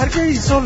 hargeyso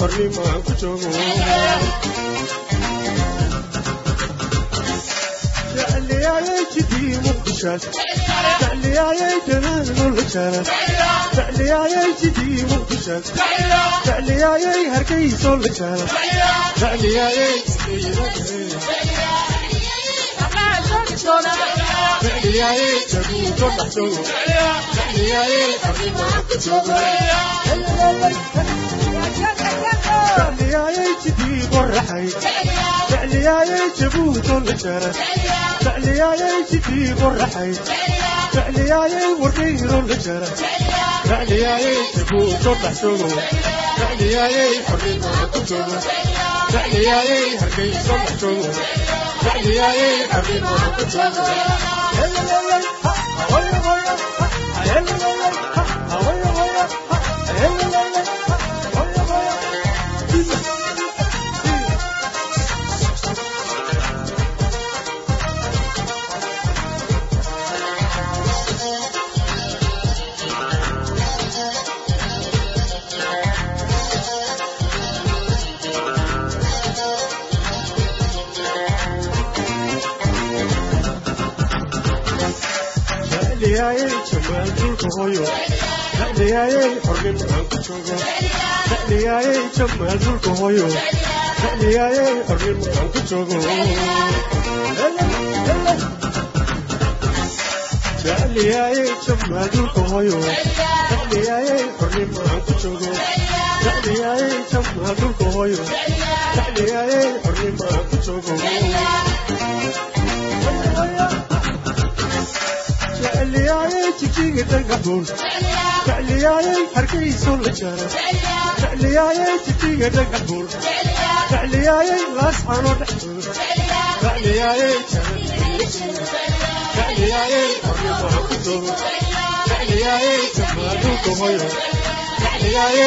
hornimaa ku joogo الشاش تعليا يا جنان والشاش تعليا يا جدي والشاش تعليا يا هركيس والشاش تعليا يا جدي تعليا يا جدي والشاش تعليا يا حبيبي تعليا يا جدي والرحي تعليا يا جبوت والشاش فعلياي تجيب الرحي فعلياي وردير الجرى فعلياي تفوت وتحسبه فعلياي حريم وتكتبه فعلياي هركي صلحته فعلياي حريم وتكتبه duulka hooyo dhacniyaaye xornimo aan ku joogo dhacniyaaye jamaa duulka hooyo dhacniyaaye xornimo aan ku joogo dhacniyaaye jamaa duulka hooyo dhacniyaaye xornimo aan ku joogo dhacniyaaye jamaa duulka hooyo dhacniyaaye xornimo aan ku joogo jecliyaaye jijiga dhagaxuun jecliyaaye hargeyso la jara jecliyaaye jidii qoraxay jecliyaaye wadhiino la jara jecliyaaye jamaanuka hoyo jecliyaaye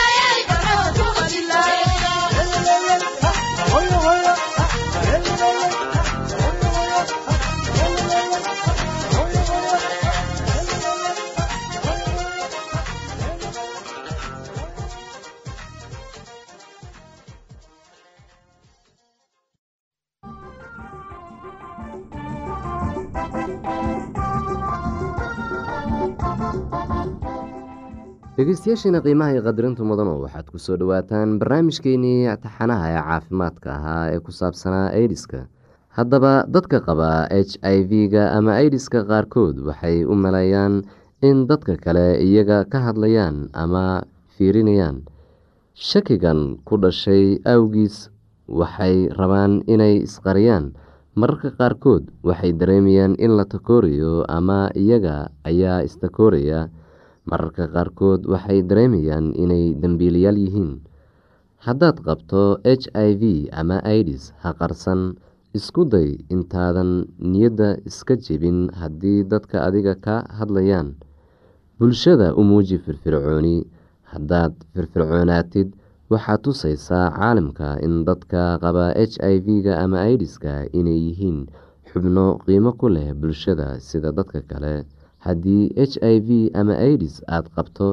dhegeystayaasheena qiimaha iyo qadarinta mudano waxaad ku soo dhowaataan barnaamijkeenii taxanaha ee caafimaadka ahaa ee ku saabsanaa aidiska haddaba dadka qaba h i v-ga ama aidiska qaarkood waxay u maleeyaan in dadka kale iyaga ka hadlayaan ama fiirinayaan. Shakigan ku dhashay awgiis waxay rabaan inay isqariyaan. Mararka qaarkood waxay dareemayaan in la takoorayo ama iyaga ayaa istakooraya mararka qaarkood waxay dareemayaan inay dembiilayaal yihiin. Haddaad qabto h i v ama idis ha qarsan. Isku day intaadan niyadda iska jebin haddii dadka adiga ka hadlayaan. Bulshada u muuji firfircooni. Haddaad firfircoonaatid waxaad tusaysaa caalamka in dadka qaba h i v-ga ama idiska inay yihiin xubno qiimo ku leh bulshada sida dadka kale haddii h i v ama idis aada qabto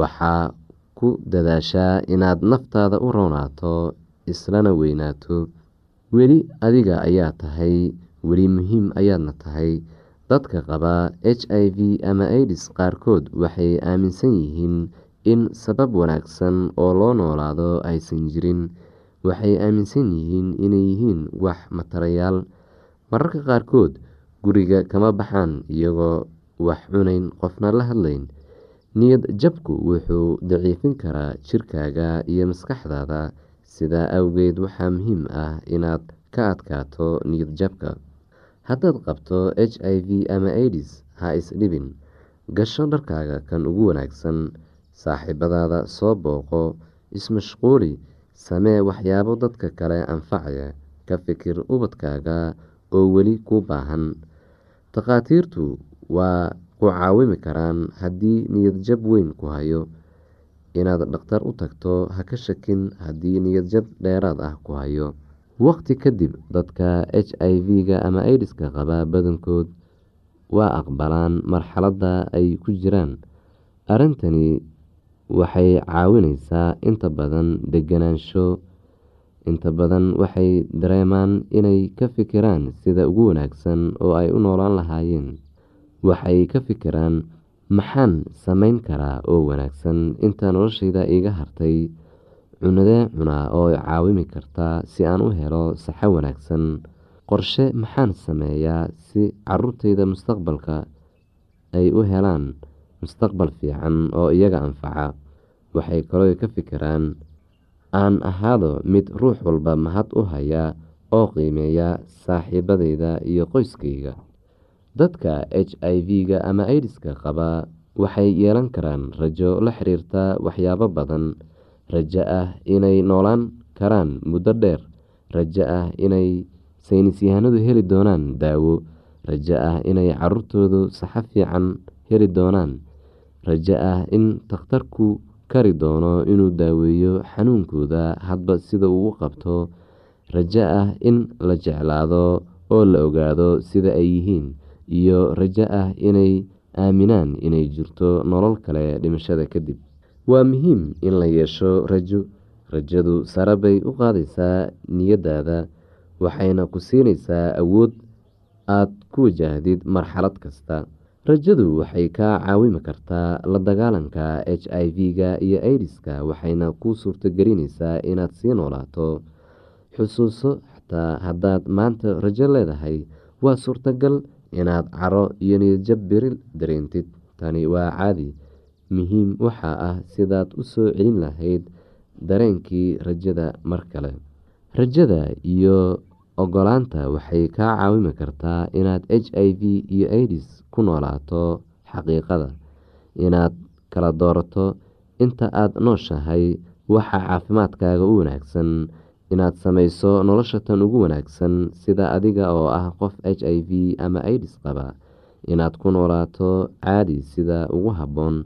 waxaa ku dadaashaa inaad naftaada u roonaato islana weynaato. Weli adiga ayaa tahay weli muhiim ayaadna tahay. Dadka qaba h i v ama idis qaarkood waxay aaminsan yihiin in sabab wanaagsan oo loo noolaado aysan jirin. Waxay aaminsan yihiin inay yihiin wax matarayaal. Mararka qaarkood guriga kama baxaan iyagoo wax cunayn qofna la hadlayn. Niyad jabku wuxuu daciifin karaa jirkaaga iyo maskaxdaada. Sidaa awgeed waxaa muhiim ah inaad ka adkaato niyad jabka. Haddaad qabto h i v ama idis ha isdhibin gasho dharkaaga kan ugu wanaagsan saaxiibadaada soo booqo ismashquuli samee waxyaabo dadka kale anfacaya ka fikir ubadkaaga oo weli ku baahan. Takhaatiirtu waa ku caawimi karaan haddii niyadjab weyn ku hayo. Inaad dhakhtar u tagto ha ka shakin haddii niyadjab dheeraad ah ku hayo. Waqti kadib dadka h i v-ga ama idiska qaba badankood waa aqbalaan marxaladda ay ku jiraan. Arrintani waxay caawineysaa inta badan deganaansho inta badan waxay dareemaan inay ka fikiraan sida ugu wanaagsan oo ay u noolaan lahaayeen waxay ka fikiraan maxaan sameyn karaa oo wanaagsan inta noloshayda iga hartay cunadee cunaa oo caawimi karta si aan u helo saxo wanaagsan. Qorshe maxaan sameeyaa si caruurtayda mustaqbalka ay u helaan mustaqbal fiican oo iyaga anfaca. Waxay kaloo ka fikiraan aan ahaado mid ruux walba mahad u haya oo qiimeeya saaxiibadayda iyo qoyskayga dadka h i v-ga ama idiska qaba waxay yeelan karaan rajo la xiriirta waxyaabo badan. Rajo ah inay noolaan karaan muddo dheer. Rajo ah inay saynisyahanadu heli doonaan daawo. Rajo ah inay caruurtoodu saxo fiican heli doonaan. Rajo ah in takhtarku kari doono inuu daaweeyo xanuunkooda hadba sida uu u qabto. Rajo ah in la jeclaado oo la ogaado sida ay yihiin iyo rajo ah inay aaminaan inay jirto nolol kale dhimashada kadib. Waa muhiim in la yeesho rajo. Rajadu sare bay u qaadaysaa niyadaada waxayna ku siinaysaa awood aad ku wajahdid marxalad kasta. Rajadu waxay kaa caawimi kartaa la dagaalanka h i v-ga iyo aidiska waxayna kuu suurtogelinaysaa inaad sii noolaato. Xusuuso xataa haddaad maanta rajo leedahay waa suurtagal inaad caro iyo niyadjab beri dareentid. Tani waa caadi muhiim waxaa ah sidaad u soo celin lahayd dareenkii rajada mar kale. Rajada iyo ogolaanta waxay kaa caawimi kartaa inaad h i v iyo aidis ku noolaato xaqiiqada inaad kala doorato inta aad nooshahay waxa caafimaadkaaga u wanaagsan inaad samayso nolosha tan ugu wanaagsan sida adiga oo ah qof h i v ama aidis qaba. Inaad ku noolaato caadi sida ugu habboon.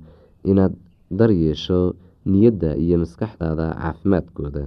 Inaad daryeesho niyadda iyo maskaxdaada caafimaadkooda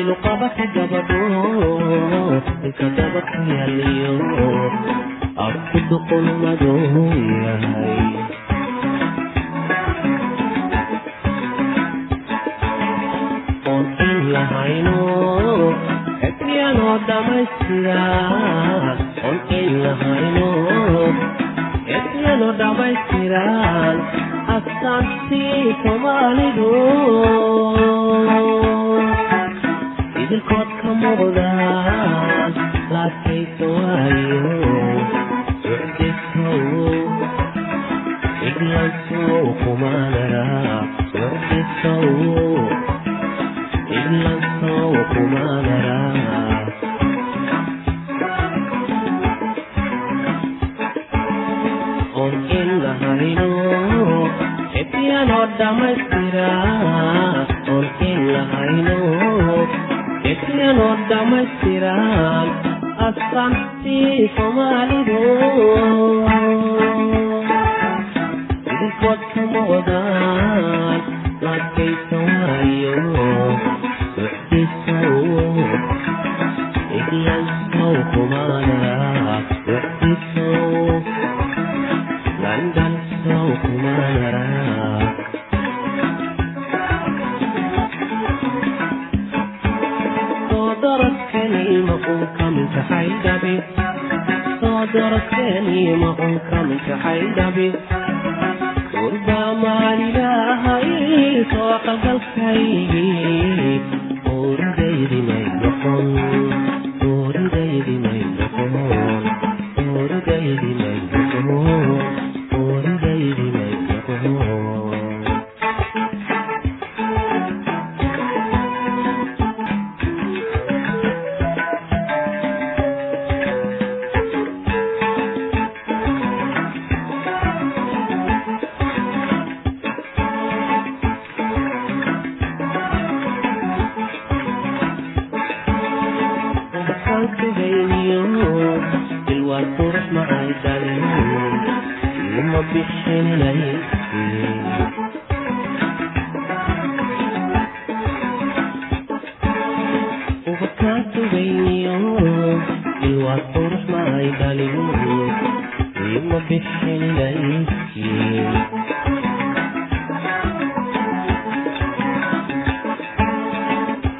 ilqabaka gabadho ilka daba ku yeelyo afku duqon madow yahay oon in lahayno ebyano dhammaystiran oon in lahayno ebyano dhammaystiran astaantii soomaalidu idilkood ka muuqdaan laadkaysa waayo iglansow iglansow kumaanara oon in lahayno ebyano dhammaystira oon in lahayno ebyano dhammaystiran astaantii soomaalidu idinkood ka muuqdaan laadkaysa waayo soo daradkaniima un ka mintaxay dhabi gurbaa maalilaahay soo qalgalkaygii uuridaydi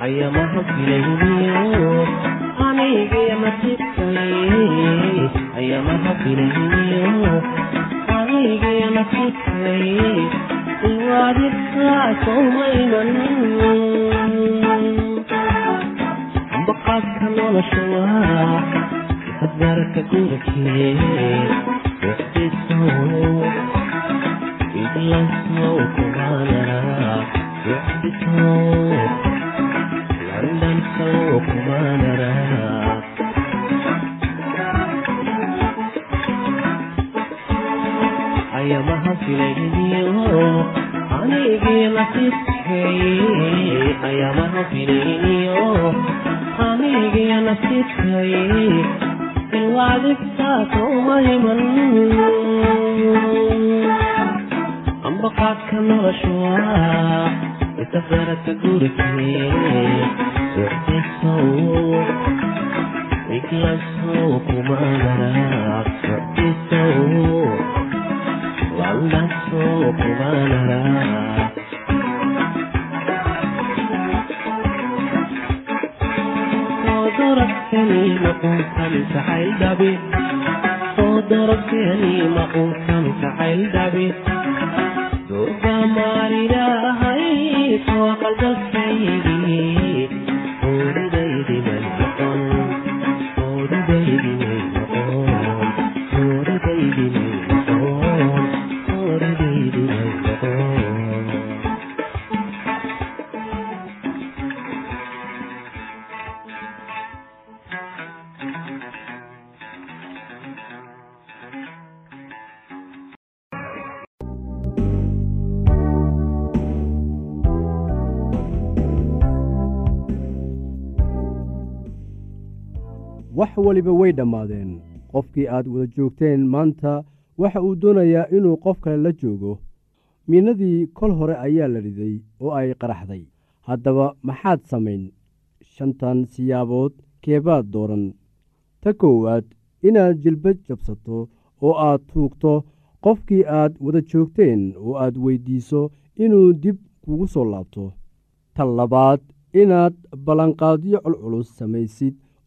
ayamaha filayniyo anigii nasibkay ayamaha filayniyo anigii nasibkay iwaadibkaa sowmaynan baqaadka nolosha waa hadgaarka gurikee wixdisow idlasow ambaqaadka nolosha waa isafarata gurikee socdisow iglasow kumaanara socdisow landasow kumaanara darabkani maquulkan jacayl dhabi soo darabkani wax waliba way dhammaadeen. Qofkii aad wada joogteen maanta waxa uu doonayaa inuu qof kale la joogo. Miinadii kol hore ayaa la riday oo ay qaraxday. Haddaba maxaad samayn? Shantan siyaabood keebaad dooran. Ta koowaad inaad jilbad jabsato oo aad tuugto qofkii aad wada joogteen oo aad weyddiiso inuu dib kugu soo laabto. Ta labaad inaad ballanqaadyo culculus samaysid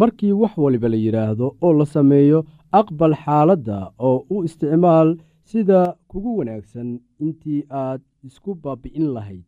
markii wax waliba la yidhaahdo oo la sameeyo aqbal xaaladda oo u isticmaal sida kugu wanaagsan intii aad isku baabi'in lahayd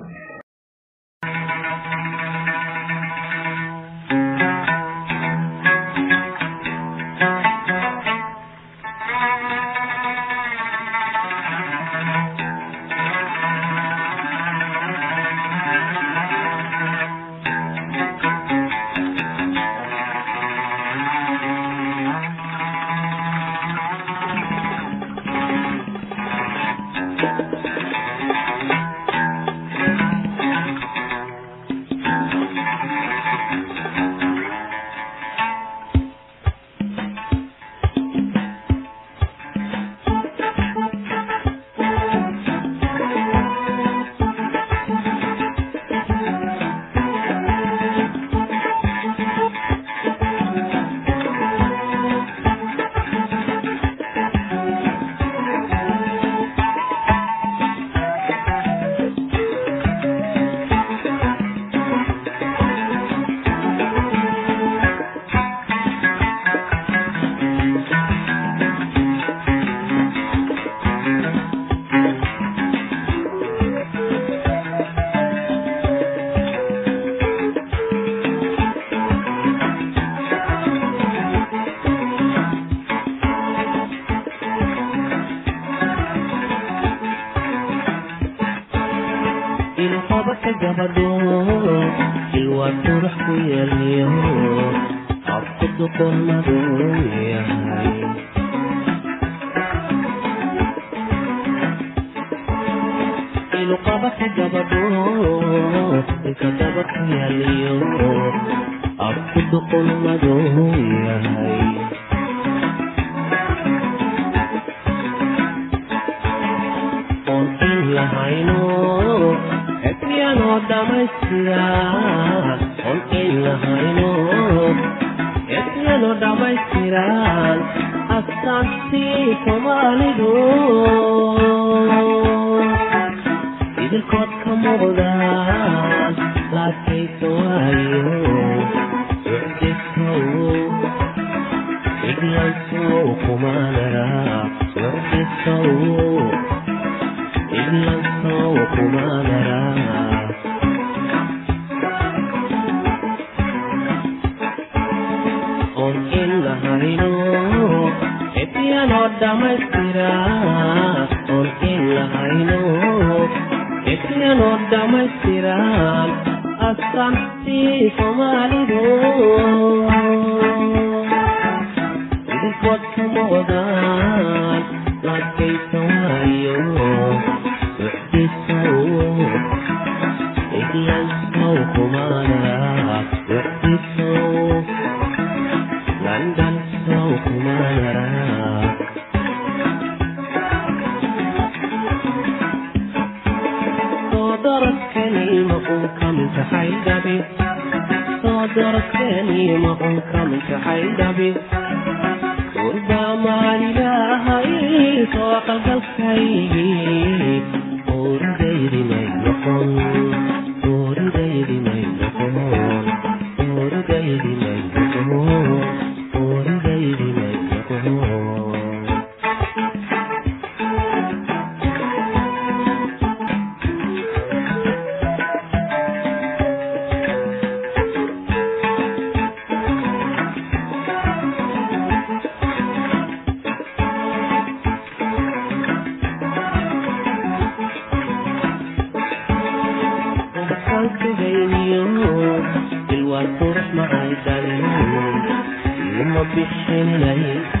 way jiraan astaantii soomaalidu idinkood ka muuqdaan laakaysawayo iglansow kumaanara inuu dhammaystiran astaan si ليل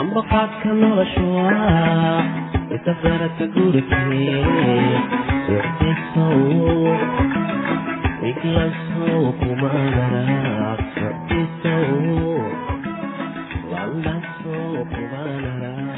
ambaqaadka noloshuwa isafarata gurikee socdeso iglaso kumanaraaq socdeso landaso kumanaraaq